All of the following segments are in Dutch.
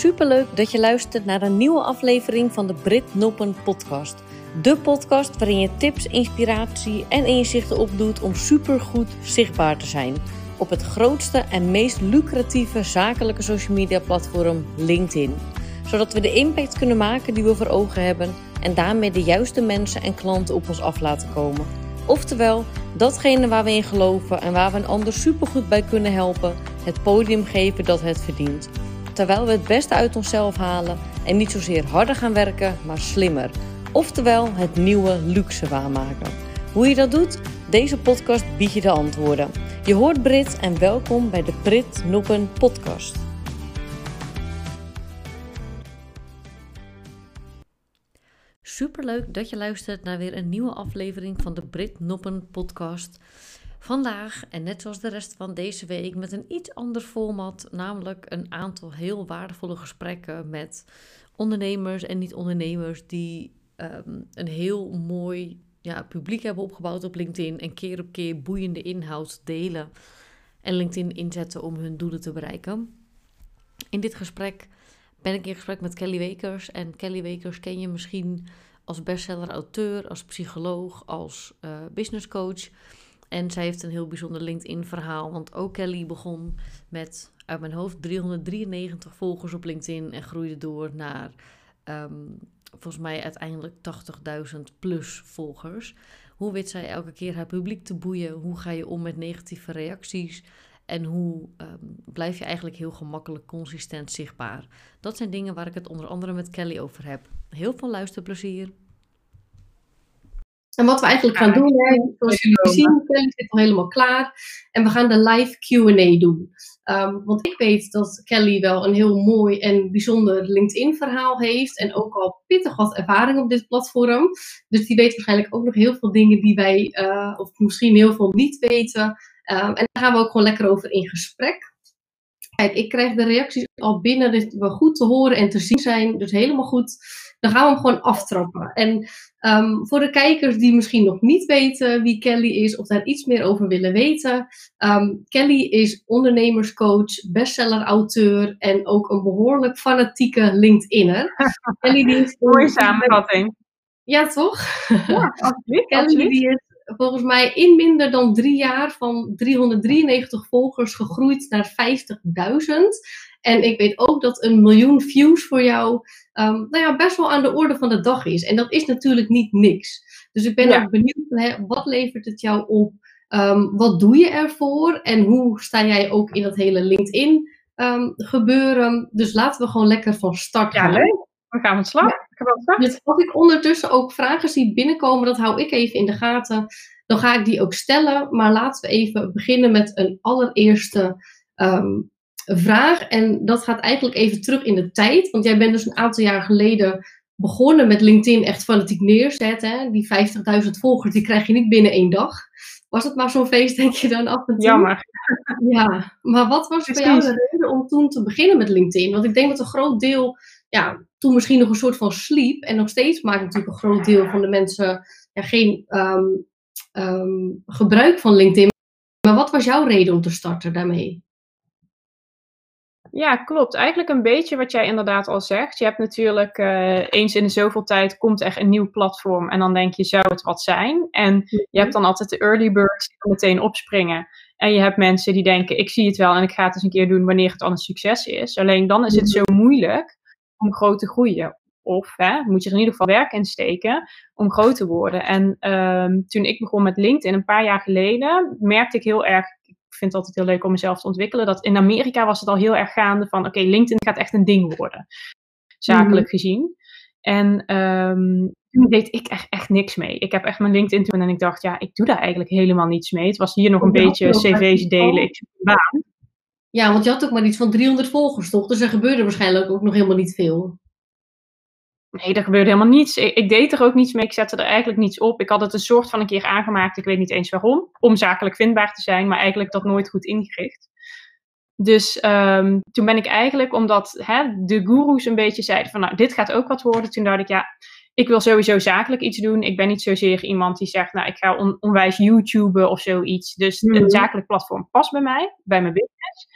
Superleuk dat je luistert naar een nieuwe aflevering van de Brit Noppen podcast. De podcast waarin je tips, inspiratie en inzichten opdoet om supergoed zichtbaar te zijn op het grootste en meest lucratieve zakelijke social media platform LinkedIn. Zodat we de impact kunnen maken die we voor ogen hebben en daarmee de juiste mensen en klanten op ons af laten komen. Oftewel, datgene waar we in geloven en waar we een ander supergoed bij kunnen helpen, het podium geven dat het verdient. Terwijl we het beste uit onszelf halen en niet zozeer harder gaan werken, maar slimmer. Oftewel, het nieuwe luxe waarmaken. Hoe je dat doet? Deze podcast biedt je de antwoorden. Je hoort Brit en welkom bij de Brit Noppen podcast. Superleuk dat je luistert naar weer een nieuwe aflevering van de Brit Noppen podcast. Vandaag, en net zoals de rest van deze week, met een iets ander format, namelijk een aantal heel waardevolle gesprekken met ondernemers en niet-ondernemers die um, een heel mooi ja, publiek hebben opgebouwd op LinkedIn en keer op keer boeiende inhoud delen en LinkedIn inzetten om hun doelen te bereiken. In dit gesprek ben ik in gesprek met Kelly Wekers. En Kelly Wekers ken je misschien als bestseller-auteur, als psycholoog, als uh, business coach. En zij heeft een heel bijzonder LinkedIn-verhaal. Want ook Kelly begon met, uit mijn hoofd, 393 volgers op LinkedIn. En groeide door naar, um, volgens mij, uiteindelijk 80.000 plus volgers. Hoe weet zij elke keer haar publiek te boeien? Hoe ga je om met negatieve reacties? En hoe um, blijf je eigenlijk heel gemakkelijk consistent zichtbaar? Dat zijn dingen waar ik het onder andere met Kelly over heb. Heel veel luisterplezier. En wat we eigenlijk gaan doen, hè, zoals jullie zien, Kelly zit al helemaal klaar. En we gaan de live QA doen. Um, want ik weet dat Kelly wel een heel mooi en bijzonder LinkedIn-verhaal heeft. En ook al pittig wat ervaring op dit platform. Dus die weet waarschijnlijk ook nog heel veel dingen die wij, uh, of misschien heel veel niet weten. Um, en daar gaan we ook gewoon lekker over in gesprek. Kijk, ik krijg de reacties al binnen, dat we goed te horen en te zien zijn. Dus helemaal goed. Dan gaan we hem gewoon aftrappen. En um, voor de kijkers die misschien nog niet weten wie Kelly is of daar iets meer over willen weten. Um, Kelly is ondernemerscoach, bestseller-auteur en ook een behoorlijk fanatieke LinkedInner. Kelly die is Mooie samenvatting. Ja, toch? Ja, absoluut. Kelly absoluut. die is volgens mij in minder dan drie jaar van 393 volgers gegroeid naar 50.000. En ik weet ook dat een miljoen views voor jou um, nou ja, best wel aan de orde van de dag is. En dat is natuurlijk niet niks. Dus ik ben Ja. ook benieuwd, hè, wat levert het jou op? Um, wat doe je ervoor? En hoe sta jij ook in dat hele LinkedIn um, gebeuren? Dus laten we gewoon lekker van start Ja, gaan. leuk. We gaan aan de slag. Gezegd. Dus als ik ondertussen ook vragen zie binnenkomen, dat hou ik even in de gaten. Dan ga ik die ook stellen. Maar laten we even beginnen met een allereerste ehm, vraag. En dat gaat eigenlijk even terug in de tijd. Want jij bent dus een aantal jaar geleden begonnen met LinkedIn echt fanatiek neerzetten. Die 50.000 volgers, die krijg je niet binnen één dag. Was het maar zo'n feest, denk je dan af en toe? Jammer. Ja, maar wat was voor jou Precies. de reden om toen te beginnen met LinkedIn? Want ik denk dat een groot deel, ja, toen misschien nog een soort van sliep. En nog steeds maakt natuurlijk een groot deel van de mensen ja, geen ehm, ehm, gebruik van LinkedIn. Maar wat was jouw reden om te starten daarmee? Ja, klopt. Eigenlijk een beetje wat jij inderdaad al zegt. Je hebt natuurlijk eh, eens in de zoveel tijd komt er een nieuw platform en dan denk je, zou het wat zijn? En je hebt dan altijd de early birds die meteen opspringen. En je hebt mensen die denken, ik zie het wel en ik ga het eens een keer doen wanneer het dan een succes is. Alleen dan is het zo moeilijk om groot te groeien. Of hè, moet je er in ieder geval werk in steken om groot te worden. En ehm, toen ik begon met LinkedIn een paar jaar geleden, merkte ik heel erg vind het altijd heel leuk om mezelf te ontwikkelen. Dat in Amerika was het al heel erg gaande van oké, LinkedIn gaat echt een ding worden. Zakelijk gezien. En ehm, toen deed ik echt, echt niks mee. Ik heb echt mijn LinkedIn toen en ik dacht, ja, ik doe daar eigenlijk helemaal niets mee. Het was hier nog een Ja, beetje cv's delen. Ik baan. Ja, want je had ook maar iets van 300 volgers, toch? Dus er gebeurde waarschijnlijk ook nog helemaal niet veel. Nee, er gebeurde helemaal niets. Ik, ik deed er ook niets mee. Ik zette er eigenlijk niets op. Ik had het een soort van een keer aangemaakt. Ik weet niet eens waarom. Om zakelijk vindbaar te zijn, maar eigenlijk dat nooit goed ingericht. Dus ehm, toen ben ik eigenlijk, omdat hè, de goeroes een beetje zeiden van nou, dit gaat ook wat worden. Toen dacht ik, ja, ik wil sowieso zakelijk iets doen. Ik ben niet zozeer iemand die zegt, nou, ik ga on- onwijs YouTuben of zoiets. Dus Mhm. een zakelijk platform past bij mij, bij mijn business.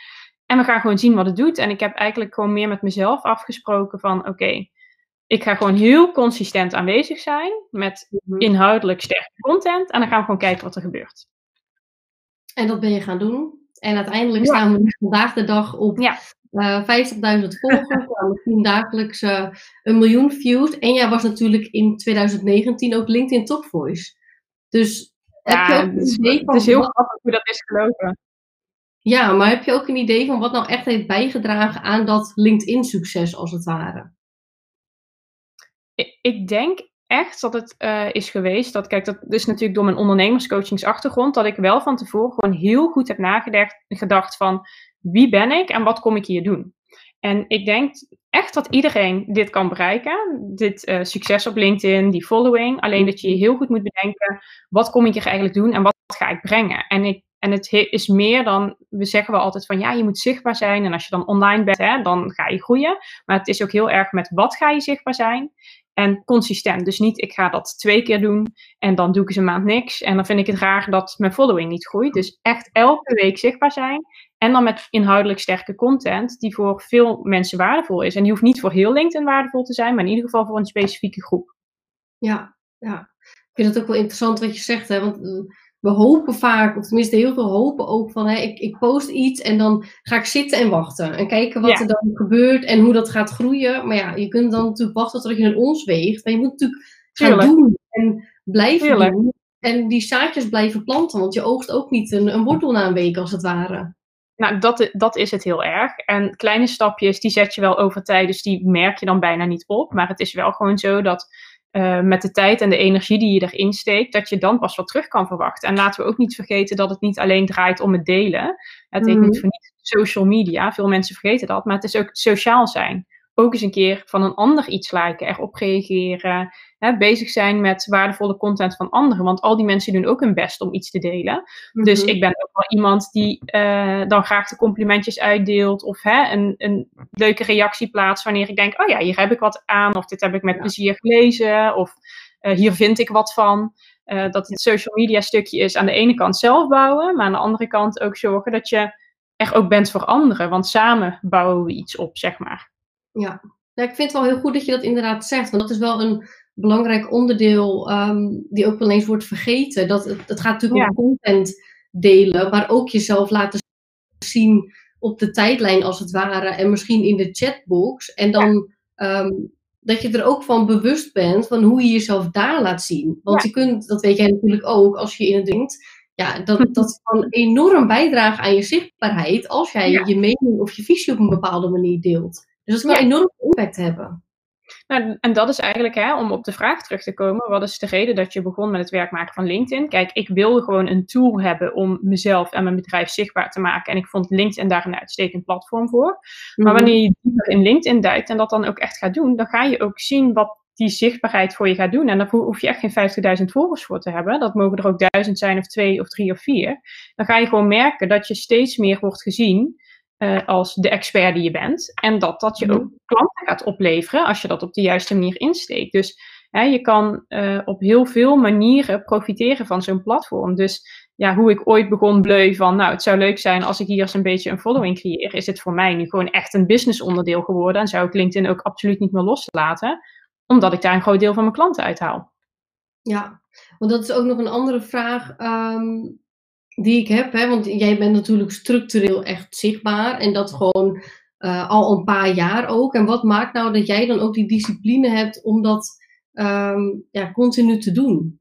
En we gaan gewoon zien wat het doet. En ik heb eigenlijk gewoon meer met mezelf afgesproken van oké, ik ga gewoon heel consistent aanwezig zijn met Mhm. inhoudelijk sterke content. En dan gaan we gewoon kijken wat er gebeurt. En dat ben je gaan doen. En uiteindelijk Ja. staan we vandaag de dag op Ja. eh 50.000 volgers. nou, misschien dagelijks eh, een miljoen views. En jij was natuurlijk in 2019 ook LinkedIn Top Voice. Dus heb je Ja, ook een het is, het heel grappig hoe dat is gelopen. Ja, maar heb je ook een idee van wat nou echt heeft bijgedragen aan dat LinkedIn-succes als het ware? Ik, denk echt dat het eh, is geweest dat, kijk, dat is natuurlijk door mijn ondernemerscoachingsachtergrond, dat ik wel van tevoren gewoon heel goed heb nagedacht gedacht van wie ben ik en wat kom ik hier doen. En ik denk echt dat iedereen dit kan bereiken, dit eh, succes op LinkedIn, die following. Alleen dat je heel goed moet bedenken, wat kom ik hier eigenlijk doen en wat ga ik brengen. En, ik, en het he- is meer dan, we zeggen wel altijd van ja, je moet zichtbaar zijn. En als je dan online bent, hè, dan ga je groeien. Maar het is ook heel erg met wat ga je zichtbaar zijn. En consistent. Dus niet, ik ga dat twee keer doen en dan doe ik eens een maand niks. En dan vind ik het raar dat mijn following niet groeit. Dus echt elke week zichtbaar zijn. En dan met inhoudelijk sterke content die voor veel mensen waardevol is. En die hoeft niet voor heel LinkedIn waardevol te zijn, maar in ieder geval voor een specifieke groep. Ja, ja. Ik vind het ook wel interessant wat je zegt, hè? want eh, we hopen vaak, of tenminste heel veel hopen ook van, hè, ik, ik post iets en dan ga ik zitten en wachten en kijken wat Ja. er dan gebeurt en hoe dat gaat groeien. Maar ja, je kunt dan natuurlijk wachten tot je een ons weegt, maar je moet natuurlijk gaan doen en blijven Tuurlijk. doen. En die zaadjes blijven planten, want je oogst ook niet een, een wortel na een week als het ware. Nou, dat, dat is het heel erg. En kleine stapjes, die zet je wel over tijd, dus die merk je dan bijna niet op. Maar het is wel gewoon zo dat eh, met de tijd en de energie die je erin steekt, dat je dan pas wat terug kan verwachten. En laten we ook niet vergeten dat het niet alleen draait om het delen. Het heet Mhm. niet voor niets social media, veel mensen vergeten dat, maar het is ook sociaal zijn. Ook eens een keer van een ander iets liken, erop reageren, hè, bezig zijn met waardevolle content van anderen. Want al die mensen doen ook hun best om iets te delen. Dus Mhm. ik ben ook wel iemand die eh, dan graag de complimentjes uitdeelt. Of hè, een, een leuke reactie plaatst wanneer ik denk, oh ja, hier heb ik wat aan. Of dit heb ik met Ja. plezier gelezen. Of eh, hier vind ik wat van. Eh, dat het social media stukje is aan de ene kant zelf bouwen. Maar aan de andere kant ook zorgen dat je er ook bent voor anderen. Want samen bouwen we iets op, zeg maar. Ja. ja, ik vind het wel heel goed dat je dat inderdaad zegt. Want dat is wel een belangrijk onderdeel ehm, die ook wel eens wordt vergeten. Dat, het, het gaat natuurlijk Ja. om content delen, maar ook jezelf laten zien op de tijdlijn als het ware. En misschien in de chatbox. En dan ehm, dat je er ook van bewust bent van hoe je jezelf daar laat zien. Want je kunt, dat weet jij natuurlijk ook, als je in het denkt. Ja, dat, dat kan enorm bijdragen aan je zichtbaarheid als jij je mening of je visie op een bepaalde manier deelt. Dus dat kan Ja. enorm impact hebben. Nou, en dat is eigenlijk, hè, om op de vraag terug te komen, wat is de reden dat je begon met het werk maken van LinkedIn? Kijk, ik wilde gewoon een tool hebben om mezelf en mijn bedrijf zichtbaar te maken. En ik vond LinkedIn daar een uitstekend platform voor. Maar Mhm. wanneer je dieper in LinkedIn duikt en dat dan ook echt gaat doen, dan ga je ook zien wat die zichtbaarheid voor je gaat doen. En daar hoef je echt geen 50.000 volgers voor te hebben. Dat mogen er ook duizend zijn, of twee, of drie, of vier. Dan ga je gewoon merken dat je steeds meer wordt gezien eh, als de expert die je bent. En dat dat je Mhm. ook klanten gaat opleveren als je dat op de juiste manier insteekt. Dus hè, je kan eh, op heel veel manieren profiteren van zo'n platform. Dus ja, hoe ik ooit begon bleu van, nou, het zou leuk zijn als ik hier eens een beetje een following creëer, is het voor mij nu gewoon echt een business onderdeel geworden. En zou ik LinkedIn ook absoluut niet meer loslaten, omdat ik daar een groot deel van mijn klanten uithaal. Ja, want dat is ook nog een andere vraag ehm, die ik heb. Hè? Want jij bent natuurlijk structureel echt zichtbaar en dat gewoon eh, al een paar jaar ook. En wat maakt nou dat jij dan ook die discipline hebt om dat ehm, ja, continu te doen?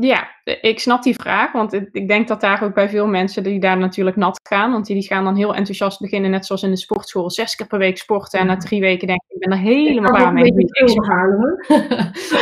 Ja, ik snap die vraag, want ik denk dat daar ook bij veel mensen die daar natuurlijk nat gaan, want die, die gaan dan heel enthousiast beginnen, net zoals in de sportschool, zes keer per week sporten en na drie weken denk ik, ik ben er helemaal klaar mee. Ik- hoor.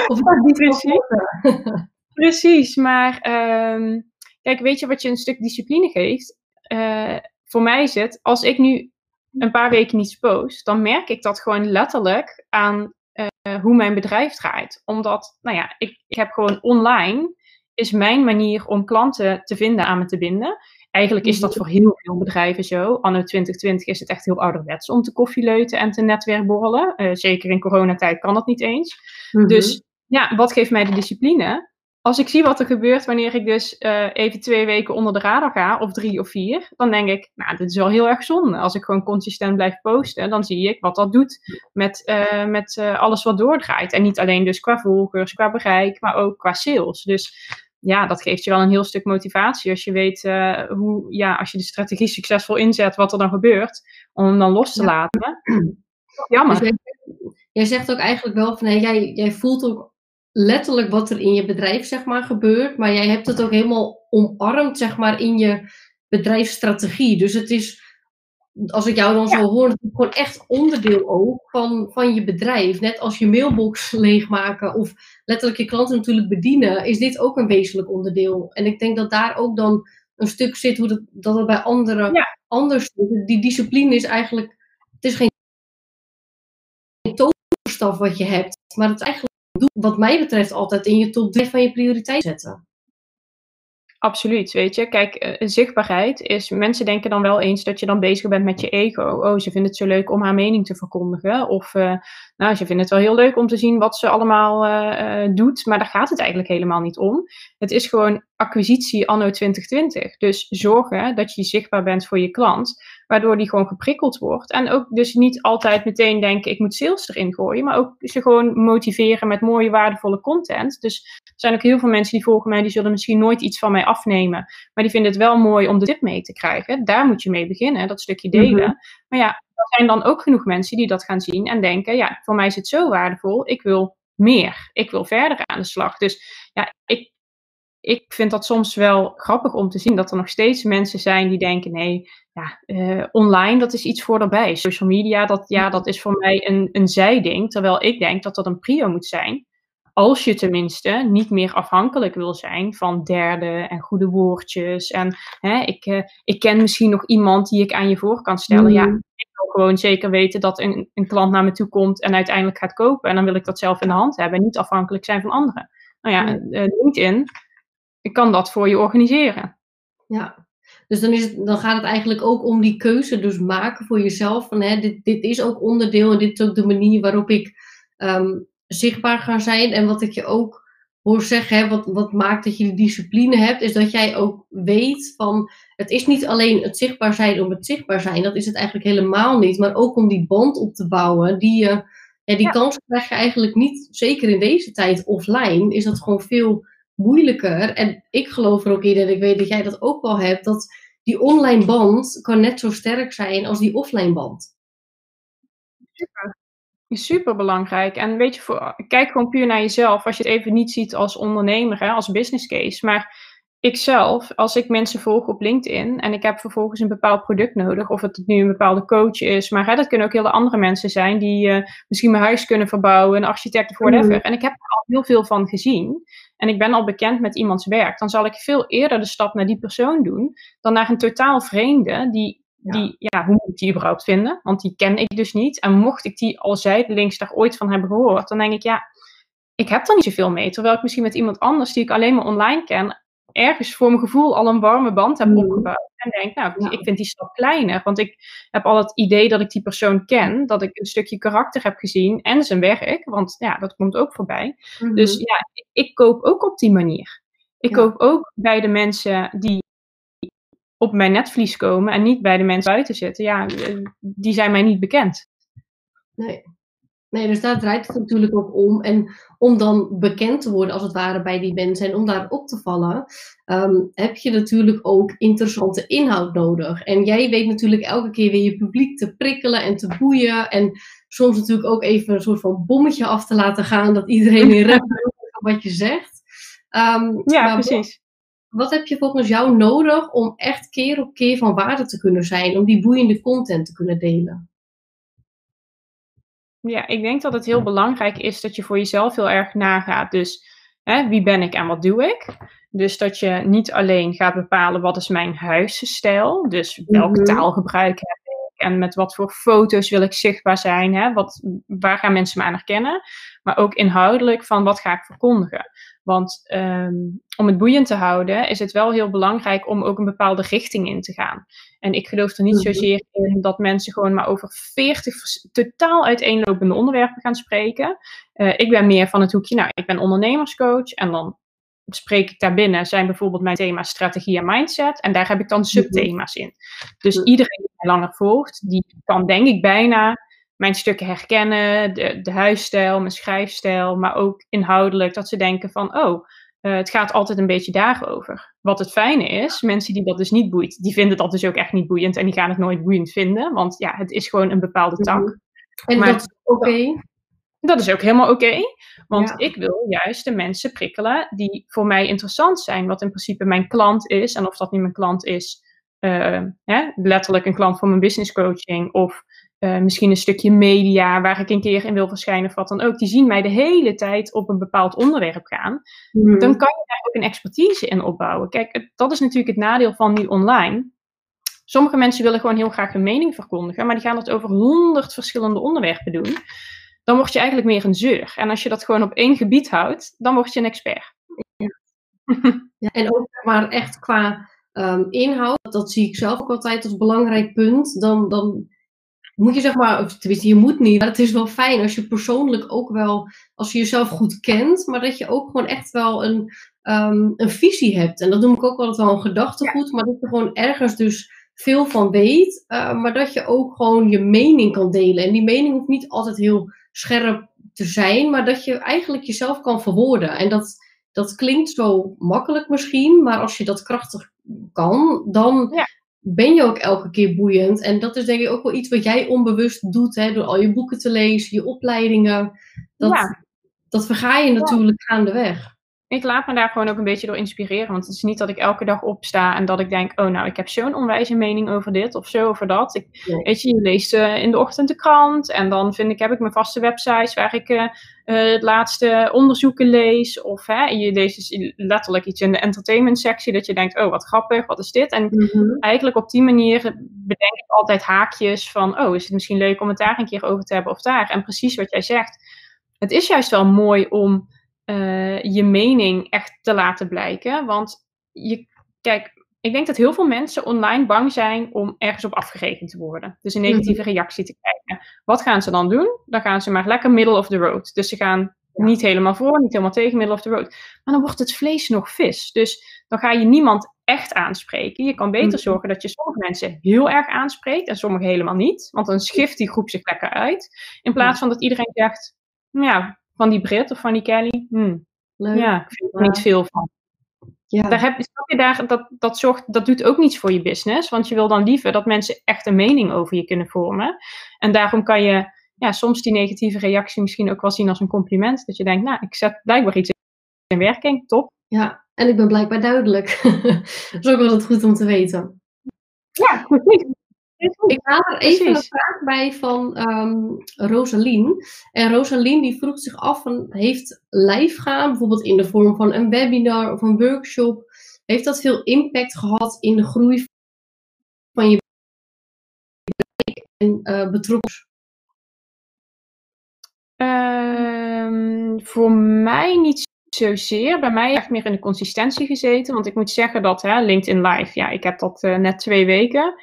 of dat niet Precies. Precies, maar ehm, kijk, weet je wat je een stuk discipline geeft? Eh, voor mij is het, als ik nu een paar weken niet post, dan merk ik dat gewoon letterlijk aan eh, hoe mijn bedrijf draait. Omdat, nou ja, ik, ik heb gewoon online, is mijn manier om klanten te vinden aan me te binden. Eigenlijk is dat voor heel veel bedrijven zo. Anno 2020 is het echt heel ouderwets om te koffieleuten en te netwerkborrelen. Eh, zeker in coronatijd kan dat niet eens. Mhm. Dus ja, wat geeft mij de discipline? Als ik zie wat er gebeurt wanneer ik dus uh, even twee weken onder de radar ga, of drie of vier, dan denk ik, nou, dit is wel heel erg zonde. Als ik gewoon consistent blijf posten, dan zie ik wat dat doet met, uh, met uh, alles wat doordraait. En niet alleen dus qua volgers, qua bereik, maar ook qua sales. Dus ja, dat geeft je wel een heel stuk motivatie als je weet hoe, ja, als je de strategie succesvol inzet, wat er dan gebeurt, om hem dan los te ja. laten. Jammer. Dus jij, zegt ook eigenlijk wel van, hey, jij, jij voelt ook letterlijk wat er in je bedrijf zeg maar, gebeurt, maar jij hebt het ook helemaal omarmd zeg maar, in je bedrijfsstrategie. Dus het is, als ik jou dan zo hoor, het gewoon echt onderdeel ook van, van je bedrijf. Net als je mailbox leegmaken of letterlijk je klanten natuurlijk bedienen, is dit ook een wezenlijk onderdeel. En ik denk dat daar ook dan een stuk zit hoe dat, dat het bij anderen anders zit. Die discipline is eigenlijk, het is geen toverstaf wat je hebt, maar het is eigenlijk wat mij betreft altijd in je top 3 van je prioriteit zetten. Absoluut, weet je. Kijk, uh, zichtbaarheid is, mensen denken dan wel eens dat je dan bezig bent met je ego. Oh, ze vinden het zo leuk om haar mening te verkondigen. Of, uh, nou, ze vinden het wel heel leuk om te zien wat ze allemaal uh, doet. Maar daar gaat het eigenlijk helemaal niet om. Het is gewoon acquisitie anno 2020. Dus zorgen dat je zichtbaar bent voor je klant waardoor die gewoon geprikkeld wordt. En ook dus niet altijd meteen denken, ik moet sales erin gooien, maar ook ze gewoon motiveren met mooie, waardevolle content. Dus er zijn ook heel veel mensen die volgen mij, die zullen misschien nooit iets van mij afnemen, maar die vinden het wel mooi om de tip mee te krijgen. Daar moet je mee beginnen, dat stukje delen. Mhm. Maar ja, er zijn dan ook genoeg mensen die dat gaan zien en denken, ja, voor mij is het zo waardevol, ik wil meer. Ik wil verder aan de slag. Dus ja, ik ik vind dat soms wel grappig om te zien dat er nog steeds mensen zijn die denken: nee, ja, uh, online dat is iets voor erbij. Social media, dat, ja, dat is voor mij een, een zijding. Terwijl ik denk dat dat een prio moet zijn. Als je tenminste niet meer afhankelijk wil zijn van derden en goede woordjes. En hè, ik, uh, ik ken misschien nog iemand die ik aan je voor kan stellen. Ja, mm. ik wil gewoon zeker weten dat een, een klant naar me toe komt en uiteindelijk gaat kopen. En dan wil ik dat zelf in de hand hebben en niet afhankelijk zijn van anderen. Nou ja, uh, LinkedIn ik kan dat voor je organiseren. Ja, dus dan, is het, dan gaat het eigenlijk ook om die keuze dus maken voor jezelf. Van, hè, dit, dit is ook onderdeel en dit is ook de manier waarop ik um, zichtbaar ga zijn. En wat ik je ook hoor zeggen, hè, wat, wat maakt dat je die discipline hebt, is dat jij ook weet van, het is niet alleen het zichtbaar zijn om het zichtbaar zijn, dat is het eigenlijk helemaal niet, maar ook om die band op te bouwen, die je, ja, die kans krijg je eigenlijk niet, zeker in deze tijd offline, is dat gewoon veel moeilijker. En ik geloof er ook in, en ik weet dat jij dat ook wel hebt, dat die online band kan net zo sterk zijn als die offline band. Super. Super belangrijk. En weet je, voor, kijk gewoon puur naar jezelf. Als je het even niet ziet als ondernemer, hè, als business case. Maar ik zelf, als ik mensen volg op LinkedIn en ik heb vervolgens een bepaald product nodig, of het nu een bepaalde coach is, maar hè, dat kunnen ook hele andere mensen zijn die uh, misschien mijn huis kunnen verbouwen, een architect of whatever. Mm. En ik heb er al heel veel van gezien en ik ben al bekend met iemands werk, dan zal ik veel eerder de stap naar die persoon doen dan naar een totaal vreemde die Die, ja, hoe moet ik die überhaupt vinden? Want die ken ik dus niet. En mocht ik die al zijdelings daar ooit van hebben gehoord, dan denk ik, ja, ik heb er niet zoveel mee. Terwijl ik misschien met iemand anders die ik alleen maar online ken, ergens voor mijn gevoel al een warme band heb mm. opgebouwd. En denk, nou, ik vind die stap kleiner. Want ik heb al het idee dat ik die persoon ken, dat ik een stukje karakter heb gezien en zijn werk. Want ja, dat komt ook voorbij. Mhm. Dus ja, ik, koop ook op die manier. Ik koop ook bij de mensen die op mijn netvlies komen en niet bij de mensen buiten zitten. Ja, eh, die zijn mij niet bekend. Nee. Nee, dus daar draait het natuurlijk ook om. En om dan bekend te worden, als het ware, bij die mensen en om daar op te vallen, ehm, heb je natuurlijk ook interessante inhoud nodig. En jij weet natuurlijk elke keer weer je publiek te prikkelen en te boeien. En soms natuurlijk ook even een soort van bommetje af te laten gaan, dat iedereen in rep wat je zegt. Um, ja, precies. Wat, wat heb je volgens jou nodig om echt keer op keer van waarde te kunnen zijn, om die boeiende content te kunnen delen? Ja, ik denk dat het heel belangrijk is dat je voor jezelf heel erg nagaat. Dus hè, wie ben ik en wat doe ik? Dus dat je niet alleen gaat bepalen wat is mijn huisstijl. Dus welke mm taal gebruik heb ik en met wat voor foto's wil ik zichtbaar zijn. Hè? Wat, waar gaan mensen me aan herkennen? Maar ook inhoudelijk van wat ga ik verkondigen. Want um, om het boeiend te houden is het wel heel belangrijk om ook een bepaalde richting in te gaan. En ik geloof er niet mhm. zozeer in dat mensen gewoon maar over 40 totaal uiteenlopende onderwerpen gaan spreken. Uh, ik ben meer van het hoekje, nou, ik ben ondernemerscoach en dan spreek ik daar binnen, zijn bijvoorbeeld mijn thema's strategie en mindset. En daar heb ik dan Mhm. subthema's in. Dus iedereen die mij langer volgt, die kan denk ik bijna mijn stukken herkennen, de, de huisstijl, mijn schrijfstijl, maar ook inhoudelijk dat ze denken van, oh, eh, het gaat altijd een beetje daarover. Wat het fijne is, mensen die dat dus niet boeit, die vinden dat dus ook echt niet boeiend en die gaan het nooit boeiend vinden, want ja, het is gewoon een bepaalde tak. Mhm. En Maar- dat is oké. Dat is ook helemaal oké, want Ja. ik wil juist de mensen prikkelen die voor mij interessant zijn, wat in principe mijn klant is. En of dat nu mijn klant is, eh, hè, letterlijk een klant voor mijn business coaching, of eh, misschien een stukje media waar ik een keer in wil verschijnen, of wat dan ook. Die zien mij de hele tijd op een bepaald onderwerp gaan. Mhm. Dan kan je daar ook een expertise in opbouwen. Kijk, het- dat is natuurlijk het nadeel van nu online. Sommige mensen willen gewoon heel graag hun mening verkondigen, maar die gaan dat over honderd verschillende onderwerpen doen. Dan word je eigenlijk meer een zeur. En als je dat gewoon op één gebied houdt, dan word je een expert. Ja, en ook maar echt qua ehm, inhoud, dat zie ik zelf ook altijd als belangrijk punt. Dan, dan moet je zeg maar, of tenminste je moet niet, maar het is wel fijn als je persoonlijk ook wel, als je jezelf goed kent, maar dat je ook gewoon echt wel een, ehm, een visie hebt. En dat noem ik ook altijd wel een gedachtegoed, maar dat je gewoon ergens dus veel van weet, eh, maar dat je ook gewoon je mening kan delen. En die mening hoeft niet altijd heel scherp te zijn, maar dat je eigenlijk jezelf kan verwoorden. En dat, dat klinkt zo makkelijk misschien, maar als je dat krachtig kan, dan Ja. Ben je ook elke keer boeiend. En dat is denk ik ook wel iets wat jij onbewust doet, hè, door al je boeken te lezen, je opleidingen. Dat, Ja. dat verga je natuurlijk gaandeweg. Ik laat me daar gewoon ook een beetje door inspireren. Want het is niet dat ik elke dag opsta en dat ik denk: oh, nou, ik heb zo'n onwijze mening over dit of zo over dat. Ik, Nee. Weet je, je leest eh, in de ochtend de krant en dan vind ik, heb ik mijn vaste websites waar ik eh, eh, het laatste onderzoeken lees. Of hè, je leest dus letterlijk iets in de entertainment sectie dat je denkt: oh, wat grappig, wat is dit? En eigenlijk op die manier bedenk ik altijd haakjes van: oh, is het misschien leuk om het daar een keer over te hebben of daar? En precies wat jij zegt. Het is juist wel mooi om eh, je mening echt te laten blijken. Want je, kijk, ik denk dat heel veel mensen online bang zijn om ergens op afgerekend te worden. Dus een negatieve reactie te krijgen. Wat gaan ze dan doen? Dan gaan ze maar lekker middle of the road. Dus ze gaan niet helemaal voor, niet helemaal tegen middle of the road. Maar dan wordt het vlees nog vis. Dus dan ga je niemand echt aanspreken. Je kan beter Mhm. zorgen dat je sommige mensen heel erg aanspreekt en sommige helemaal niet. Want dan schift die groep zich lekker uit. In plaats van dat iedereen zegt, ja, van die Brit of van die Kelly, hmm, Leuk. ja, ik vind er niet veel van. Ja. Daar heb, je, daar, dat, dat, zorgt, dat doet ook niets voor je business. Want je wil dan liever dat mensen echt een mening over je kunnen vormen. En daarom kan je ja, soms die negatieve reactie misschien ook wel zien als een compliment. Dat je denkt, nou, ik zet blijkbaar iets in werking, top. ja, en ik ben blijkbaar duidelijk. dat is ook wel goed om te weten. Ja, precies. Ik haal er even Precies. een vraag bij van ehm Rosalien. En Rosalien die vroeg zich af, van, heeft live gaan, bijvoorbeeld in de vorm van een webinar of een workshop, heeft dat veel impact gehad in de groei van je bedrijf en eh betrokken? Ehm, voor mij niet zozeer. Bij mij echt meer in de consistentie gezeten. Want ik moet zeggen dat hè, LinkedIn Live, ja, ik heb dat eh, net twee weken.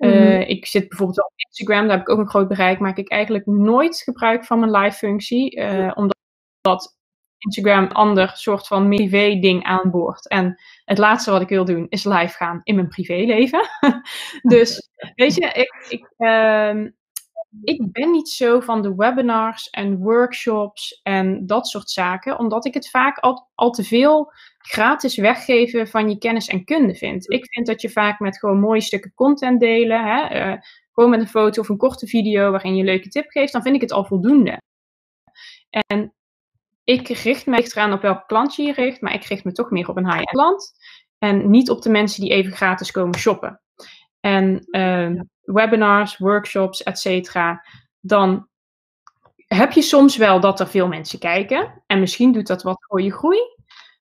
Eh, Mhm. Ik zit bijvoorbeeld op Instagram, daar heb ik ook een groot bereik. Maak ik eigenlijk nooit gebruik van mijn live functie. eh, omdat dat Instagram een ander soort van privé ding aanboort. En het laatste wat ik wil doen is live gaan in mijn privéleven. dus weet je, ik, ik, ehm, ik ben niet zo van de webinars en workshops en dat soort zaken, omdat ik het vaak al, al te veel gratis weggeven van je kennis en kunde vind. Ik vind dat je vaak met gewoon mooie stukken content delen, hè, eh, gewoon met een foto of een korte video waarin je een leuke tip geeft, dan vind ik het al voldoende. En ik richt me eraan op welk klant je je richt, maar ik richt me toch meer op een high-end klant. En niet op de mensen die even gratis komen shoppen. En eh, webinars, workshops, et cetera. Dan heb je soms wel dat er veel mensen kijken. En misschien doet dat wat voor je groei.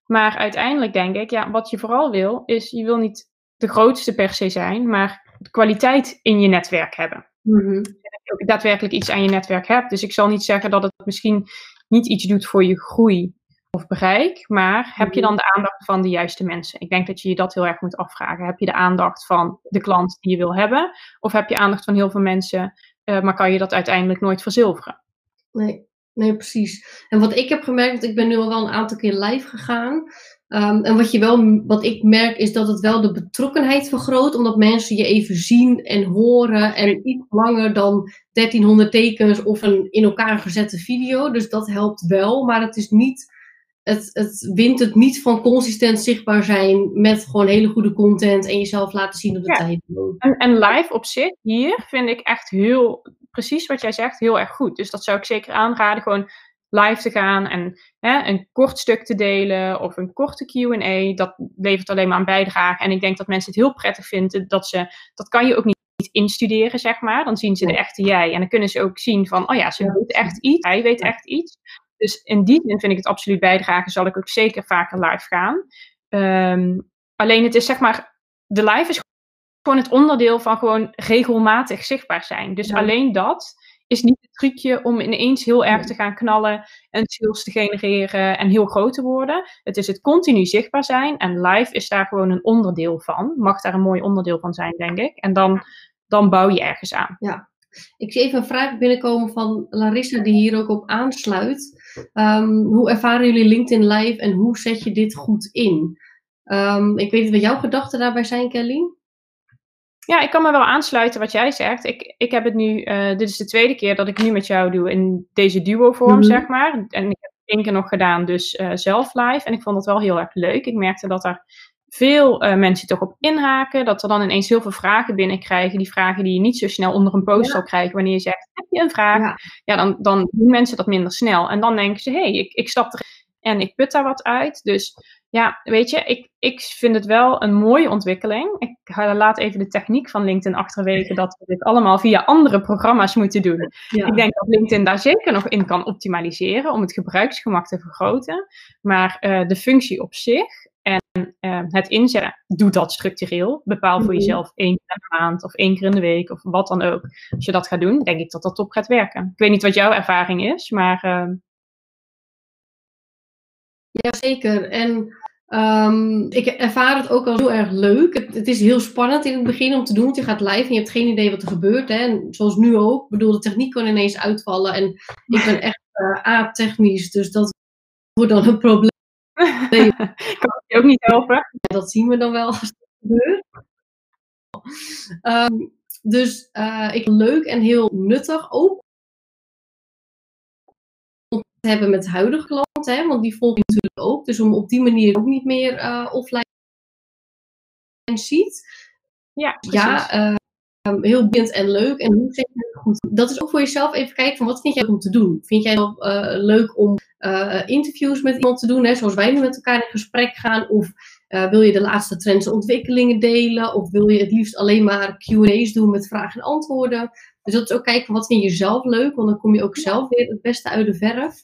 Maar uiteindelijk denk ik, ja, wat je vooral wil, is je wil niet de grootste per se zijn, maar de kwaliteit in je netwerk hebben Mhm. ook daadwerkelijk iets aan je netwerk hebt. Dus ik zal niet zeggen dat het misschien niet iets doet voor je groei of bereik, maar heb je dan de aandacht van de juiste mensen? Ik denk dat je je dat heel erg moet afvragen. Heb je de aandacht van de klant die je wil hebben? Of heb je aandacht van heel veel mensen, eh, maar kan je dat uiteindelijk nooit verzilveren? Nee, nee, precies. En wat ik heb gemerkt, want ik ben nu al wel een aantal keer live gegaan. Ehm, en wat, je wel, wat ik merk is dat het wel de betrokkenheid vergroot, omdat mensen je even zien en horen en iets langer dan 1300 tekens of een in elkaar gezette video. Dus dat helpt wel, maar het is niet, het, het wint het niet van consistent zichtbaar zijn met gewoon hele goede content en jezelf laten zien op de tijd. En, en live op zich hier vind ik echt heel, precies wat jij zegt, heel erg goed. Dus dat zou ik zeker aanraden, gewoon live te gaan en hè, een kort stuk te delen of een korte QA. Dat levert alleen maar een bijdrage. En ik denk dat mensen het heel prettig vinden dat ze, dat kan je ook niet instuderen, zeg maar. Dan zien ze de echte jij. En dan kunnen ze ook zien van, oh ja, ze weet echt iets, hij weet echt iets. Dus in die zin vind ik het absoluut bijdragen. Zal ik ook zeker vaker live gaan. Ehm, alleen het is zeg maar, de live is gewoon het onderdeel van gewoon regelmatig zichtbaar zijn. Dus alleen dat is niet het trucje om ineens heel erg te gaan knallen en sales te genereren en heel groot te worden. Het is het continu zichtbaar zijn en live is daar gewoon een onderdeel van. Mag daar een mooi onderdeel van zijn, denk ik. En dan, dan bouw je ergens aan. Ja. Ik zie even een vraag binnenkomen van Larissa die hier ook op aansluit. Ehm, hoe ervaren jullie LinkedIn Live en hoe zet je dit goed in? Um, ik weet niet wat jouw gedachten daarbij zijn, Kelly. Ja, ik kan me wel aansluiten wat jij zegt. Ik, ik heb het nu, uh, dit is de tweede keer dat ik nu met jou doe in deze duo-vorm, mm zeg maar. En ik heb het één keer nog gedaan, dus uh, zelf live. En ik vond het wel heel erg leuk. Ik merkte dat er veel uh, mensen toch op inhaken. Dat er dan ineens heel veel vragen binnenkrijgen. Die vragen die je niet zo snel onder een post ja. zal krijgen wanneer je zegt, heb je een vraag? Ja, ja dan, dan doen mensen dat minder snel. En dan denken ze, hé, hey, ik, ik stap er en ik put daar wat uit. Dus ja, weet je, ik, ik vind het wel een mooie ontwikkeling. Ik laat even de techniek van LinkedIn achterwege dat we dit allemaal via andere programma's moeten doen. Ik denk dat LinkedIn daar zeker nog in kan optimaliseren om het gebruiksgemak te vergroten. Maar uh, de functie op zich en uh, het inzetten, doe dat structureel. Bepaal voor mhm. jezelf één keer in de maand of één keer in de week of wat dan ook. Als je dat gaat doen, denk ik dat dat top gaat werken. Ik weet niet wat jouw ervaring is, maar... Uh, Jazeker. En um, ik ervaar het ook al heel erg leuk. Het, het, is heel spannend in het begin om te doen, want je gaat live en je hebt geen idee wat er gebeurt. Hè? En zoals nu ook. Ik bedoel, de techniek kan ineens uitvallen. En ik ben echt uh, a-technisch, dus dat wordt dan een probleem. kan je ook niet helpen. Dat zien we dan wel als het gebeurt. Um, dus uh, ik leuk en heel nuttig. Ook hebben met huidige klanten, hè, want die volgen natuurlijk ook. Dus om op die manier ook niet meer uh, offline ziet. Ja, ja uh, heel boeiend en leuk. En hoe je goed? Dat is ook voor jezelf even kijken van wat vind jij om te doen? Vind jij het uh, leuk om interviews met iemand te doen, hè, zoals wij nu met elkaar in gesprek gaan? Of wil je de laatste trends en ontwikkelingen delen? Of wil je het liefst alleen maar Q&A's doen met vragen en antwoorden? Dus dat is ook kijken wat vind je zelf leuk, want dan kom je ook zelf weer het beste uit de verf.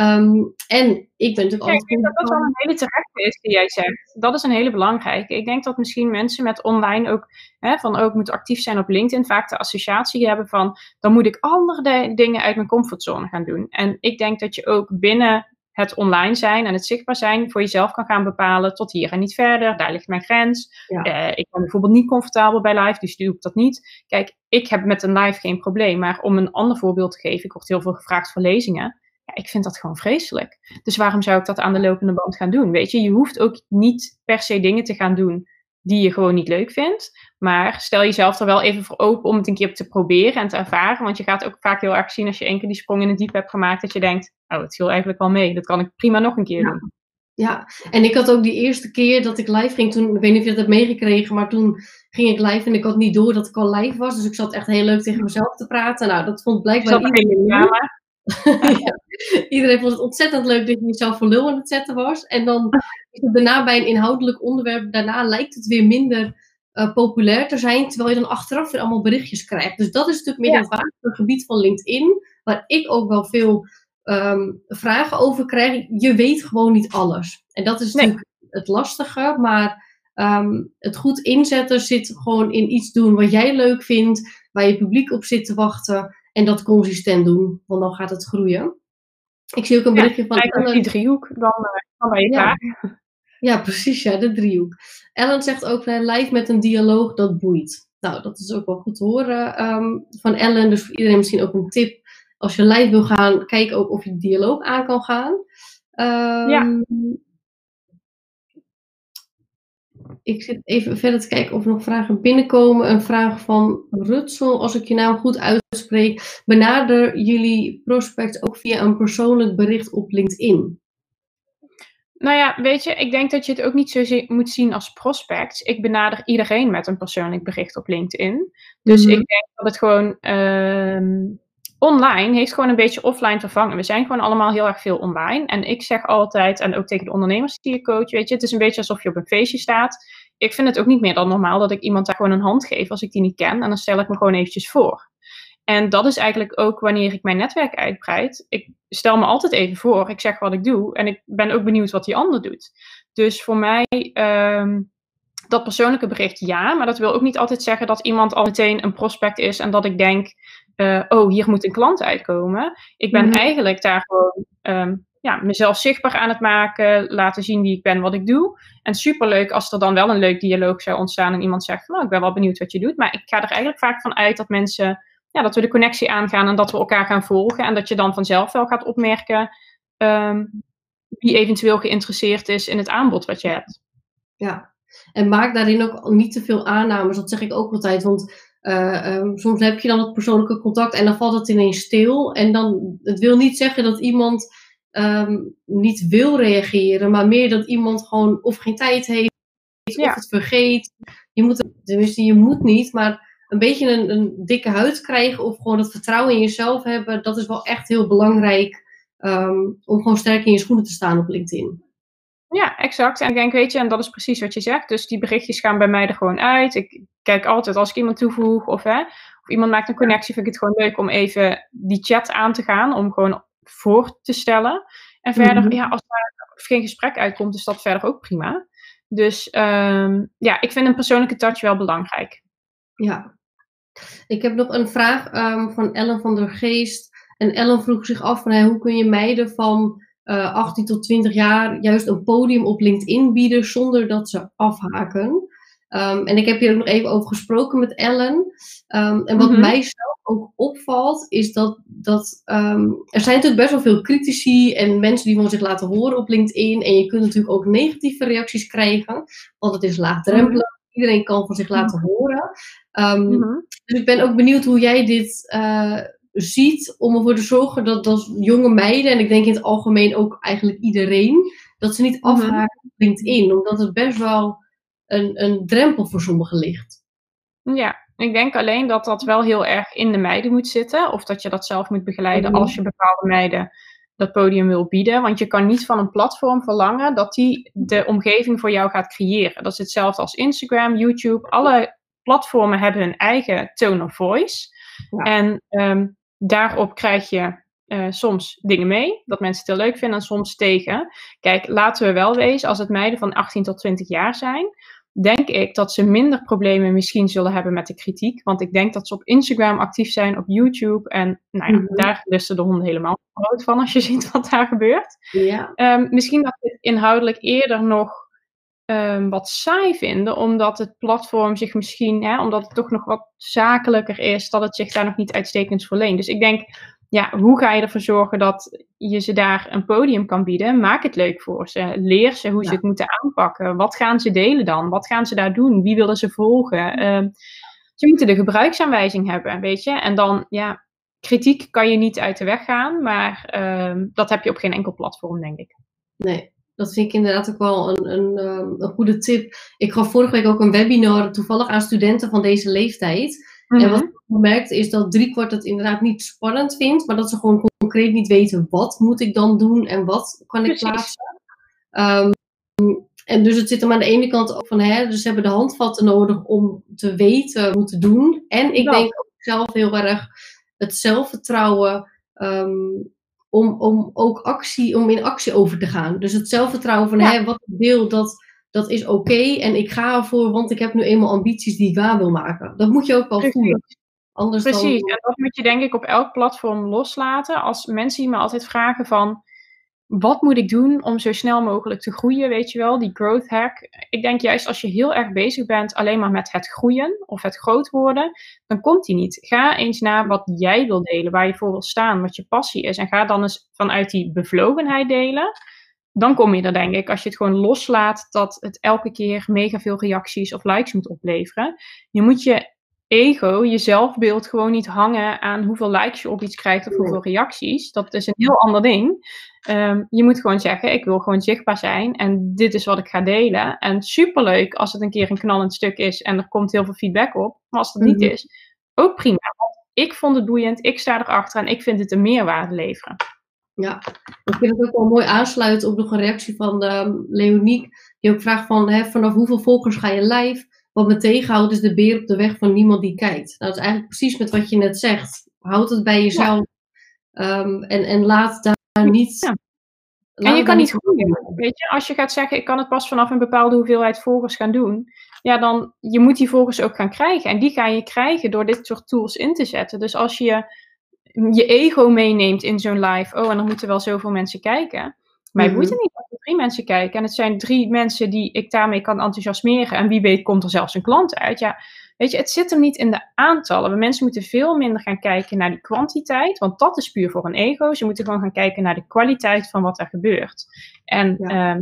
Um, en ik ben natuurlijk altijd. Ik denk dat dat wel een hele terechte is die jij zegt. Dat is een hele belangrijke. Ik denk dat misschien mensen met online ook, hè, van ook moeten actief zijn op LinkedIn, vaak de associatie hebben van, dan moet ik andere dingen uit mijn comfortzone gaan doen. En ik denk dat je ook binnen het online zijn en het zichtbaar zijn voor jezelf kan gaan bepalen tot hier en niet verder. Daar ligt mijn grens. Ja. Uh, ik ben bijvoorbeeld niet comfortabel bij live, dus doe ik dat niet. Kijk, ik heb met een live geen probleem, maar om een ander voorbeeld te geven, ik word heel veel gevraagd voor lezingen. Ja, ik vind dat gewoon vreselijk. Dus waarom zou ik dat aan de lopende band gaan doen? Weet je, je hoeft ook niet per se dingen te gaan doen die je gewoon niet leuk vindt. Maar stel jezelf er wel even voor open om het een keer te proberen en te ervaren. Want je gaat ook vaak heel erg zien als je één keer die sprong in het diep hebt gemaakt, dat je denkt, oh, het viel eigenlijk wel mee. Dat kan ik prima nog een keer ja. doen. Ja, en ik had ook die eerste keer dat ik live ging, toen, ik weet niet of je dat hebt meegekregen, maar toen ging ik live en ik had niet door dat ik al live was. Dus ik zat echt heel leuk tegen mezelf te praten. Nou, dat vond blijkbaar iedereen ja. ja. Iedereen vond het ontzettend leuk dat je jezelf voor lul aan het zetten was. En dan is het daarna bij een inhoudelijk onderwerp, daarna lijkt het weer minder uh, populair te zijn, terwijl je dan achteraf weer allemaal berichtjes krijgt. Dus dat is natuurlijk meer ja. het gebied van LinkedIn, waar ik ook wel veel um, vragen over krijg. Je weet gewoon niet alles. En dat is natuurlijk het lastige, maar um, het goed inzetten zit gewoon in iets doen wat jij leuk vindt, waar je publiek op zit te wachten en dat consistent doen, want dan gaat het groeien. Ik zie ook een berichtje ja, van Ellen. die driehoek, dan, dan ben je ja. Ja, precies, ja, de driehoek. Ellen zegt ook uh, live met een dialoog, dat boeit. Nou, dat is ook wel goed te horen um, van Ellen. Dus voor iedereen misschien ook een tip. Als je live wil gaan, kijk ook of je dialoog aan kan gaan. Um, ja. Ik zit even verder te kijken of er nog vragen binnenkomen. Een vraag van Rutsel, als ik je naam goed uitspreek. Benader jullie prospect ook via een persoonlijk bericht op LinkedIn? Nou ja, weet je, ik denk dat je het ook niet zo moet zien als prospect. Ik benader iedereen met een persoonlijk bericht op LinkedIn. Dus mhm. ik denk dat het gewoon ehm, online heeft gewoon een beetje offline vervangen. We zijn gewoon allemaal heel erg veel online. En ik zeg altijd, en ook tegen de ondernemers die je coach, weet je, het is een beetje alsof je op een feestje staat. Ik vind het ook niet meer dan normaal dat ik iemand daar gewoon een hand geef als ik die niet ken. En dan stel ik me gewoon eventjes voor. En dat is eigenlijk ook wanneer ik mijn netwerk uitbreid. Ik stel me altijd even voor, ik zeg wat ik doe en ik ben ook benieuwd wat die ander doet. Dus voor mij, ehm, dat persoonlijke bericht ja, maar dat wil ook niet altijd zeggen dat iemand al meteen een prospect is en dat ik denk, uh, oh, hier moet een klant uitkomen. Ik ben mhm. eigenlijk daar gewoon ehm, ja, mezelf zichtbaar aan het maken, laten zien wie ik ben, wat ik doe. En superleuk als er dan wel een leuk dialoog zou ontstaan en iemand zegt, nou, ik ben wel benieuwd wat je doet. Maar ik ga er eigenlijk vaak van uit dat mensen ja, dat we de connectie aangaan en dat we elkaar gaan volgen. En dat je dan vanzelf wel gaat opmerken um, wie eventueel geïnteresseerd is in het aanbod wat je hebt. Ja, en maak daarin ook niet te veel aannames. Dat zeg ik ook altijd. Want uh, um, soms heb je dan het persoonlijke contact en dan valt het ineens stil. En dan, het wil niet zeggen dat iemand um, niet wil reageren, maar meer dat iemand gewoon of geen tijd heeft, of het vergeet. Je moet, tenminste, je moet niet, maar een beetje een, een, dikke huid krijgen of gewoon dat vertrouwen in jezelf hebben, dat is wel echt heel belangrijk um, om gewoon sterk in je schoenen te staan op LinkedIn. Ja, exact. En ik denk, weet je, en dat is precies wat je zegt. Dus die berichtjes gaan bij mij er gewoon uit. Ik kijk altijd als ik iemand toevoeg of, hè, of iemand maakt een connectie, vind ik het gewoon leuk om even die chat aan te gaan, om gewoon voor te stellen. En verder, mhm. ja, als er geen gesprek uitkomt, is dat verder ook prima. Dus um, ja, ik vind een persoonlijke touch wel belangrijk. Ja, ik heb nog een vraag um, van Ellen van der Geest. En Ellen vroeg zich af van, hey, hoe kun je meiden van uh, eh, 18 tot 20 jaar juist een podium op LinkedIn bieden zonder dat ze afhaken? Um, en ik heb hier ook nog even over gesproken met Ellen. Um, en wat mm mij zelf ook opvalt, is dat, dat er zijn natuurlijk best wel veel critici en mensen die van zich laten horen op LinkedIn. En je kunt natuurlijk ook negatieve reacties krijgen, want het is laagdrempelig. Iedereen kan van zich laten horen. Um, Dus ik ben ook benieuwd hoe jij dit uh, ziet om ervoor te zorgen dat, dat jonge meiden, en ik denk in het algemeen ook eigenlijk iedereen, dat ze niet mhm. afhaken op LinkedIn, omdat het best wel een, een drempel voor sommigen ligt. Ja, ik denk alleen dat dat wel heel erg in de meiden moet zitten, of dat je dat zelf moet begeleiden mhm. als je bepaalde meiden dat podium wil bieden. Want je kan niet van een platform verlangen dat die de omgeving voor jou gaat creëren. Dat is hetzelfde als Instagram, YouTube. Alle platformen hebben hun eigen tone of voice. En ehm, daarop krijg je uh, soms dingen mee, dat mensen het heel leuk vinden en soms tegen. Kijk, laten we wel wezen, als het meiden van 18 tot 20 jaar zijn, denk ik dat ze minder problemen misschien zullen hebben met de kritiek. Want ik denk dat ze op Instagram actief zijn, op YouTube. En nou ja, mm -hmm. daar lusten de honden helemaal groot van als je ziet wat daar gebeurt. Ja. Um, misschien dat het inhoudelijk eerder nog um, wat saai vinden, omdat het platform zich misschien, hè, omdat het toch nog wat zakelijker is, dat het zich daar nog niet uitstekend verleent. Dus ik denk, ja, hoe ga je ervoor zorgen dat je ze daar een podium kan bieden? Maak het leuk voor ze. Leer ze hoe ze het moeten aanpakken. Wat gaan ze delen dan? Wat gaan ze daar doen? Wie willen ze volgen? Uh, ze moeten de gebruiksaanwijzing hebben, weet je. En dan, ja, kritiek kan je niet uit de weg gaan, maar uh, dat heb je op geen enkel platform, denk ik. Nee, dat vind ik inderdaad ook wel een, een, ehm, een goede tip. Ik gaf vorige week ook een webinar toevallig aan studenten van deze leeftijd. En wat mhm. Gemerkt is dat driekwart het inderdaad niet spannend vindt, maar dat ze gewoon concreet niet weten wat moet ik dan doen en wat kan ik plaatsen. Um, en dus het zit hem aan de ene kant ook van, hè, dus ze hebben de handvatten nodig om te weten hoe te doen. En ik denk ook zelf heel erg het zelfvertrouwen um, om, om ook actie, om in actie over te gaan. Dus het zelfvertrouwen van, hè, wat ik wil, dat dat is oké en ik ga ervoor, want ik heb nu eenmaal ambities die ik waar wil maken. Dat moet je ook wel voelen. Precies, en dat moet je denk ik op elk platform loslaten. Als mensen me altijd vragen van, wat moet ik doen om zo snel mogelijk te groeien, weet je wel, die growth hack. Ik denk juist als je heel erg bezig bent alleen maar met het groeien of het groot worden, dan komt die niet. Ga eens naar wat jij wil delen, waar je voor wil staan, wat je passie is. En ga dan eens vanuit die bevlogenheid delen. dan kom je er denk ik, als je het gewoon loslaat, dat het elke keer mega veel reacties of likes moet opleveren. Je moet je ego, je zelfbeeld gewoon niet hangen aan hoeveel likes je op iets krijgt of hoeveel reacties. Dat is een heel ander ding. Ehm, je moet gewoon zeggen, ik wil gewoon zichtbaar zijn en dit is wat ik ga delen. En superleuk als het een keer een knallend stuk is en er komt heel veel feedback op. Maar als dat niet mhm. is, ook prima. Want ik vond het boeiend, ik sta erachter en ik vind het een meerwaarde leveren. Ja, ik vind het ook wel mooi aansluiten op nog een reactie van um, Leoniek. Die ook vraagt van, hè, vanaf hoeveel volgers ga je live? Wat me tegenhoudt is de beer op de weg van niemand die kijkt. Nou, dat is eigenlijk precies met wat je net zegt. Houd het bij jezelf. Ehm, en, en laat daar niet... Ja. En je kan niet groeien. Weet je, als je gaat zeggen, ik kan het pas vanaf een bepaalde hoeveelheid volgers gaan doen. Ja, dan, je moet die volgers ook gaan krijgen. En die ga je krijgen door dit soort tools in te zetten. Dus als je je ego meeneemt in zo'n live. Oh, en dan moeten wel zoveel mensen kijken. Mij mm boeit het niet drie mensen kijken. En het zijn drie mensen die ik daarmee kan enthousiasmeren. En wie weet komt er zelfs een klant uit. Ja, weet je, het zit hem niet in de aantallen. Mensen moeten veel minder gaan kijken naar die kwantiteit. Want dat is puur voor een ego. Ze moeten gewoon gaan kijken naar de kwaliteit van wat er gebeurt. En ehm,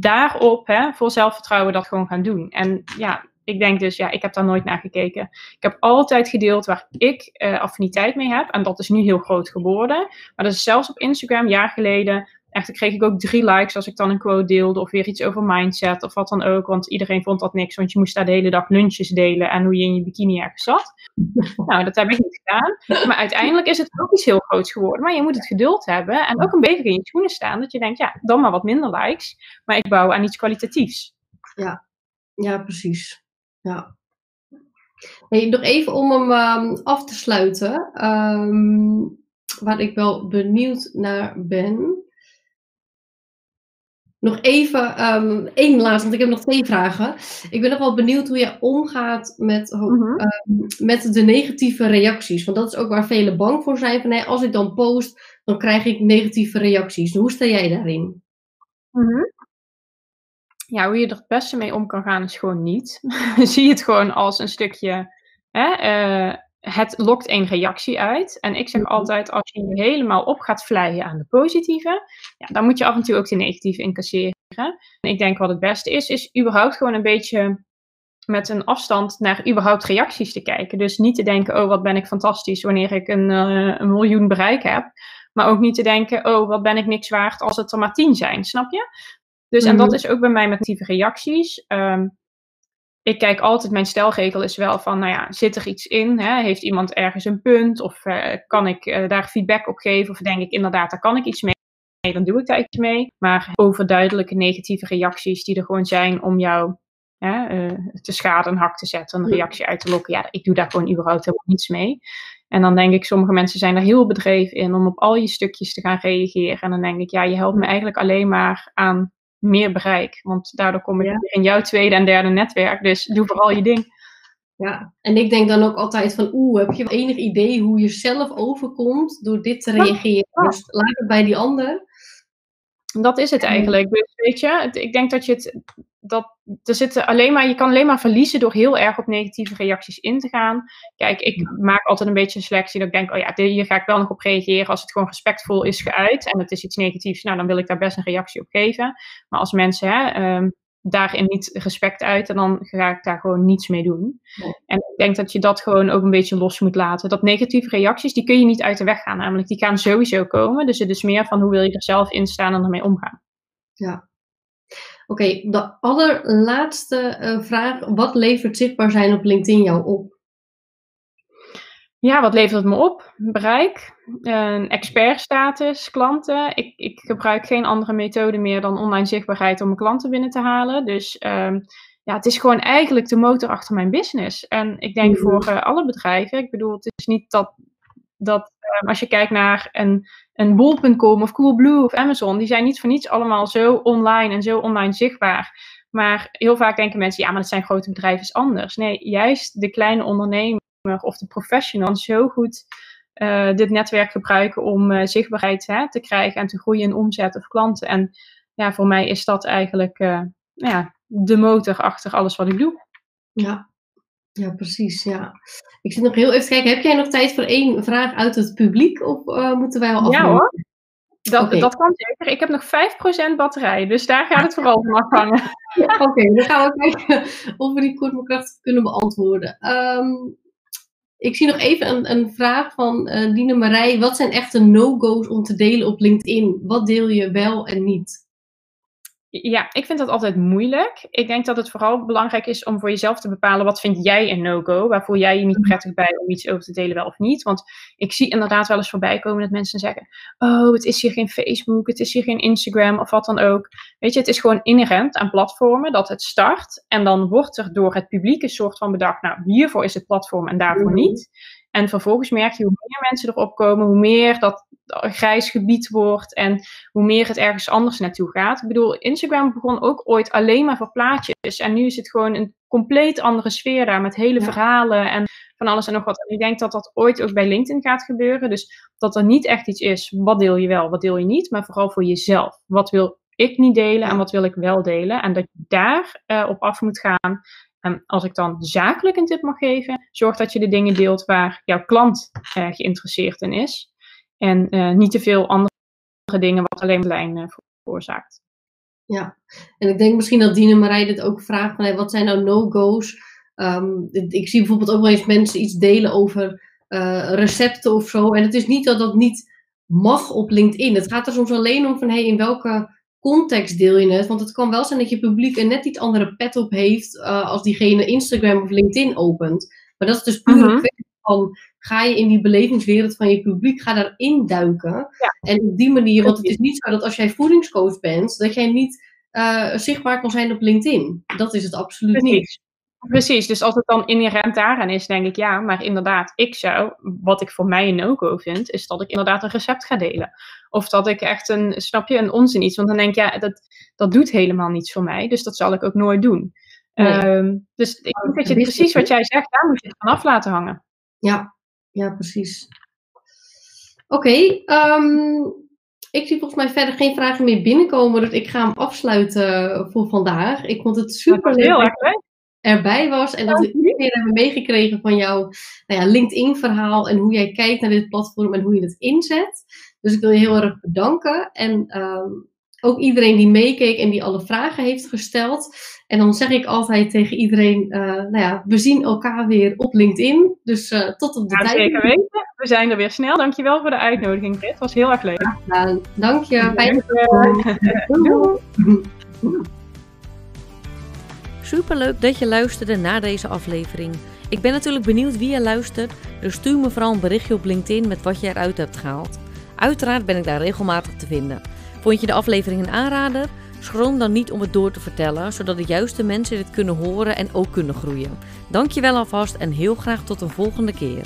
daarop, hè, voor zelfvertrouwen, dat gewoon gaan doen. En ja, ik denk dus, ja, ik heb daar nooit naar gekeken. Ik heb altijd gedeeld waar ik uh, affiniteit mee heb. En dat is nu heel groot geworden. Maar dat is zelfs op Instagram, jaar geleden. Echt, kreeg ik ook drie likes als ik dan een quote deelde. Of weer iets over mindset of wat dan ook. Want iedereen vond dat niks. Want je moest daar de hele dag lunches delen. En hoe je in je bikini ergens zat. nou, dat heb ik niet gedaan. Maar uiteindelijk is het ook iets heel groots geworden. Maar je moet het geduld hebben. En ook een beetje in je schoenen staan. Dat je denkt, ja, dan maar wat minder likes. Maar ik bouw aan iets kwalitatiefs. Ja, ja precies. Ja. Hey, nog even om hem um, af te sluiten. Um, waar ik wel benieuwd naar ben. Nog even um, één laatste, want ik heb nog twee vragen. Ik ben nog wel benieuwd hoe je omgaat met, mm met de negatieve reacties. Want dat is ook waar velen bang voor zijn. Van, hey, als ik dan post, dan krijg ik negatieve reacties. Hoe sta jij daarin? Mm ja, hoe je er het beste mee om kan gaan is gewoon niet. Zie het gewoon als een stukje, hè, uh, het lokt een reactie uit. En ik zeg mhm. altijd, als je je helemaal op gaat vleien aan de positieve, ja, dan moet je af en toe ook de negatieve incasseren. En ik denk wat het beste is, is überhaupt gewoon een beetje met een afstand naar überhaupt reacties te kijken. Dus niet te denken, oh wat ben ik fantastisch wanneer ik een, uh, een miljoen bereik heb. Maar ook niet te denken, oh wat ben ik niks waard als het er maar tien zijn, snap je? Dus, en dat mhm. is ook bij mij met actieve reacties. Ehm, ik kijk altijd, mijn stelregel is wel van, nou ja, zit er iets in? Hè? Heeft iemand ergens een punt? Of uh, kan ik uh, daar feedback op geven? Of denk ik inderdaad, daar kan ik iets mee? Dan doe ik daar iets mee. Maar overduidelijke negatieve reacties die er gewoon zijn om jou hè, uh, te schaden, een hak te zetten, een reactie uit te lokken. Ja, ik doe daar gewoon überhaupt helemaal niets mee. En dan denk ik, sommige mensen zijn er heel bedreven in om op al je stukjes te gaan reageren. En dan denk ik, ja, je helpt me eigenlijk alleen maar aan meer bereik. Want daardoor kom ik in jouw tweede en derde netwerk. Dus doe vooral je ding. Ja, en ik denk dan ook altijd van, oeh, heb je enig idee hoe je zelf overkomt door dit te reageren? Dus laat het bij die ander. Dat is het eigenlijk. Dus weet je, ik denk dat je het, dat, er zitten alleen maar, je kan alleen maar verliezen door heel erg op negatieve reacties in te gaan. Kijk, ik maak altijd een beetje een selectie dat ik denk, oh ja, hier ga ik wel nog op reageren als het gewoon respectvol is geuit en het is iets negatiefs, nou dan wil ik daar best een reactie op geven. Maar als mensen hè, um, daarin niet respect uiten, dan ga ik daar gewoon niets mee doen. En ik denk dat je dat gewoon ook een beetje los moet laten. Dat negatieve reacties, die kun je niet uit de weg gaan, namelijk die gaan sowieso komen. Dus het is meer van hoe wil je er zelf in staan en ermee omgaan. Ja, Oké, de allerlaatste uh, vraag. Wat levert zichtbaar zijn op LinkedIn jou op? Ja, wat levert het me op? Bereik, een expertstatus, klanten. Ik, ik gebruik geen andere methode meer dan online zichtbaarheid om mijn klanten binnen te halen. Dus um, ja, het is gewoon eigenlijk de motor achter mijn business. En ik denk mhm. voor uh, alle bedrijven, ik bedoel, het is niet dat, dat um, als je kijkt naar een een bol.com of Coolblue of Amazon, die zijn niet voor niets allemaal zo online en zo online zichtbaar. Maar heel vaak denken mensen, ja, maar dat zijn grote bedrijven, is anders. Nee, juist de kleine ondernemer of de professional zo goed uh, dit netwerk gebruiken om uh, zichtbaarheid hè, te krijgen en te groeien in omzet of klanten. En ja, voor mij is dat eigenlijk uh, ja, de motor achter alles wat ik doe. Ja, ja, precies. Ja. Ik zit nog heel even te kijken. Heb jij nog tijd voor één vraag uit het publiek? Of uh, moeten wij al afronden? Ja hoor. Dat, dat kan zeker. Ik heb nog 5% batterij, dus daar gaat het vooral van afhangen. Oké, dan gaan we kijken of we die kort maar krachtig kunnen beantwoorden. Ehm, ik zie nog even een, een vraag van uh, Dine Marij. Wat zijn echte no-go's om te delen op LinkedIn? Wat deel je wel en niet? Ja, ik vind dat altijd moeilijk. Ik denk dat het vooral belangrijk is om voor jezelf te bepalen wat vind jij een no-go. Waar voel jij je niet mhm. prettig bij om iets over te delen, wel of niet. Want ik zie inderdaad wel eens voorbij komen dat mensen zeggen: Oh, het is hier geen Facebook, het is hier geen Instagram of wat dan ook. Weet je, het is gewoon inherent aan platformen dat het start. En dan wordt er door het publiek een soort van bedacht: Nou, hiervoor is het platform en daarvoor mhm. niet. En vervolgens merk je hoe meer mensen erop komen, hoe meer dat grijs gebied wordt en hoe meer het ergens anders naartoe gaat. Ik bedoel, Instagram begon ook ooit alleen maar voor plaatjes. En nu is het gewoon een compleet andere sfeer daar met hele verhalen en van alles en nog wat. En ik denk dat dat ooit ook bij LinkedIn gaat gebeuren. Dus dat er niet echt iets is, wat deel je wel, wat deel je niet, maar vooral voor jezelf. Wat wil ik niet delen en wat wil ik wel delen? En dat je daar uh, op af moet gaan. En als ik dan zakelijk een tip mag geven, zorg dat je de dingen deelt waar jouw klant uh, geïnteresseerd in is. En uh, niet te veel andere dingen wat alleen lijn uh, veroorzaakt. Ja, en ik denk misschien dat Dina Marij dit ook vraagt van wat zijn nou no-go's? Um, ik zie bijvoorbeeld ook wel eens mensen iets delen over recepten of zo. En het is niet dat dat niet mag op LinkedIn. Het gaat er soms alleen om van hey, in welke context deel je het? Want het kan wel zijn dat je publiek een net iets andere pet op heeft uh, als diegene Instagram of LinkedIn opent. Maar dat is dus puur uh -huh. van ga je in die belevingswereld van je publiek, ga daarin duiken. En op die manier, want het is niet zo dat als jij voedingscoach bent, dat jij niet uh, zichtbaar kan zijn op LinkedIn. Dat is het absoluut Precies. niet. Precies, dus als het dan inherent daaraan is, denk ik ja, maar inderdaad, ik zou, wat ik voor mij een no-go vind, is dat ik inderdaad een recept ga delen. Of dat ik echt een, snap je, een onzin iets, want dan denk ik ja, dat, dat doet helemaal niets voor mij, dus dat zal ik ook nooit doen. Nee. Um, dus ik denk dat je precies wat jij zegt, daar moet je het vanaf laten hangen. Ja, ja, precies. Oké, okay, um, ik zie volgens mij verder geen vragen meer binnenkomen, dus ik ga hem afsluiten voor vandaag. Ik vond het super leuk dat je erbij was en dat we iedereen hebben meegekregen van jouw nou ja, LinkedIn-verhaal en hoe jij kijkt naar dit platform en hoe je het inzet. Dus ik wil je heel erg bedanken en um, ook iedereen die meekeek en die alle vragen heeft gesteld. En dan zeg ik altijd tegen iedereen, uh, nou ja, we zien elkaar weer op LinkedIn. Dus uh, tot op de ja, tijd. Zeker weten. We zijn er weer snel. Dankjewel voor de uitnodiging, Chris. Het was heel erg leuk. Ja, dank je. Fijn Superleuk dat je luisterde naar deze aflevering. Ik ben natuurlijk benieuwd wie je luistert, dus stuur me vooral een berichtje op LinkedIn met wat je eruit hebt gehaald. Uiteraard ben ik daar regelmatig te vinden. Vond je de aflevering een aanrader? Schroom dan niet om het door te vertellen, zodat de juiste mensen dit kunnen horen en ook kunnen groeien. Dankjewel alvast en heel graag tot een volgende keer.